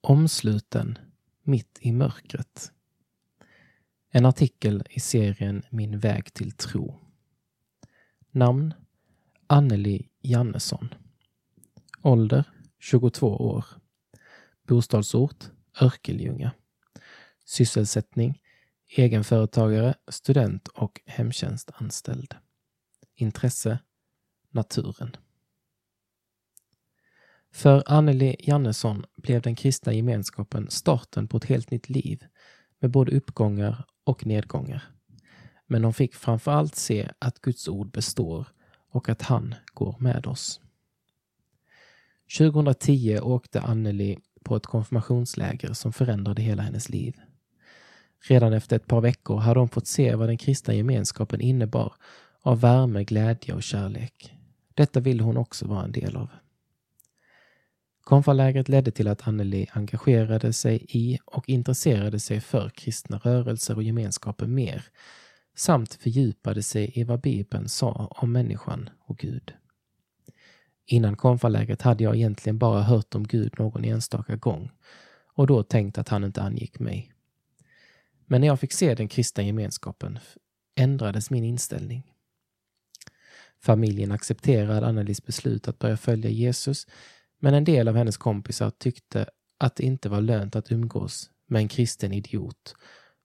Omsluten mitt i mörkret. En artikel i serien Min väg till tro. Namn Anneli Jannesson. Ålder 22 år. Bostadsort Örkelljunga. Sysselsättning egenföretagare, student och hemtjänstanställd. Intresse naturen. För Anneli Jannesson blev den kristna gemenskapen starten på ett helt nytt liv med både uppgångar och nedgångar. Men hon fick framför allt se att Guds ord består och att han går med oss. 2010 åkte Anneli på ett konfirmationsläger som förändrade hela hennes liv. Redan efter ett par veckor hade hon fått se vad den kristna gemenskapen innebar av värme, glädje och kärlek. Detta ville hon också vara en del av. Konfalägret ledde till att Anneli engagerade sig i och intresserade sig för kristna rörelser och gemenskaper mer samt fördjupade sig i vad Bibeln sa om människan och Gud. Innan konfalägret hade jag egentligen bara hört om Gud någon enstaka gång och då tänkt att han inte angick mig. Men när jag fick se den kristna gemenskapen ändrades min inställning. Familjen accepterade Annelies beslut att börja följa Jesus, men en del av hennes kompisar tyckte att det inte var lönt att umgås med en kristen idiot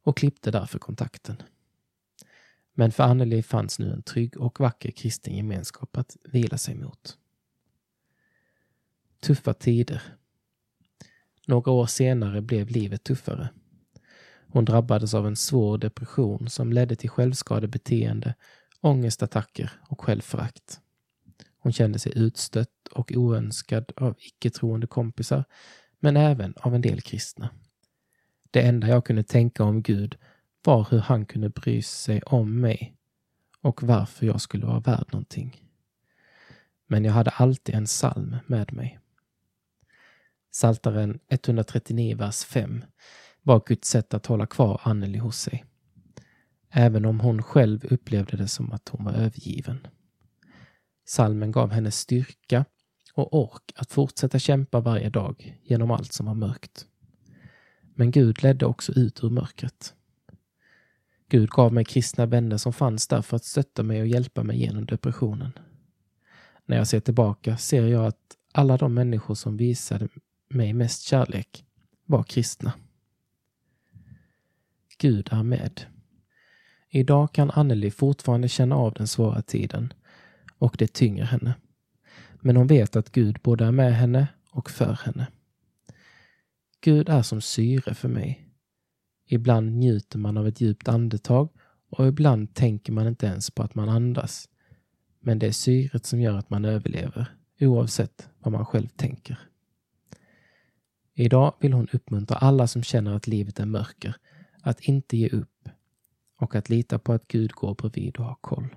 och klippte därför kontakten. Men för Anneli fanns nu en trygg och vacker kristen gemenskap att vila sig mot. Tuffa tider. Några år senare blev livet tuffare. Hon drabbades av en svår depression som ledde till självskadebeteende, ångestattacker och självförakt. Hon kände sig utstött och oönskad av icke-troende kompisar, men även av en del kristna. Det enda jag kunde tänka om Gud var hur han kunde bry sig om mig och varför jag skulle vara värd någonting. Men jag hade alltid en psalm med mig. Saltaren 139, vers 5 var Guds sätt att hålla kvar Anneli hos sig. Även om hon själv upplevde det som att hon var övergiven. Salmen gav henne styrka och ork att fortsätta kämpa varje dag genom allt som var mörkt. Men Gud ledde också ut ur mörkret. Gud gav mig kristna vänner som fanns där för att stötta mig och hjälpa mig genom depressionen. När jag ser tillbaka ser jag att alla de människor som visade mig mest kärlek var kristna. Gud är med. Idag kan Anneli fortfarande känna av den svåra tiden och det tynger henne. Men hon vet att Gud både är med henne och för henne. Gud är som syre för mig. Ibland njuter man av ett djupt andetag och ibland tänker man inte ens på att man andas. Men det är syret som gör att man överlever, oavsett vad man själv tänker. Idag vill hon uppmuntra alla som känner att livet är mörker att inte ge upp och att lita på att Gud går bredvid och har koll.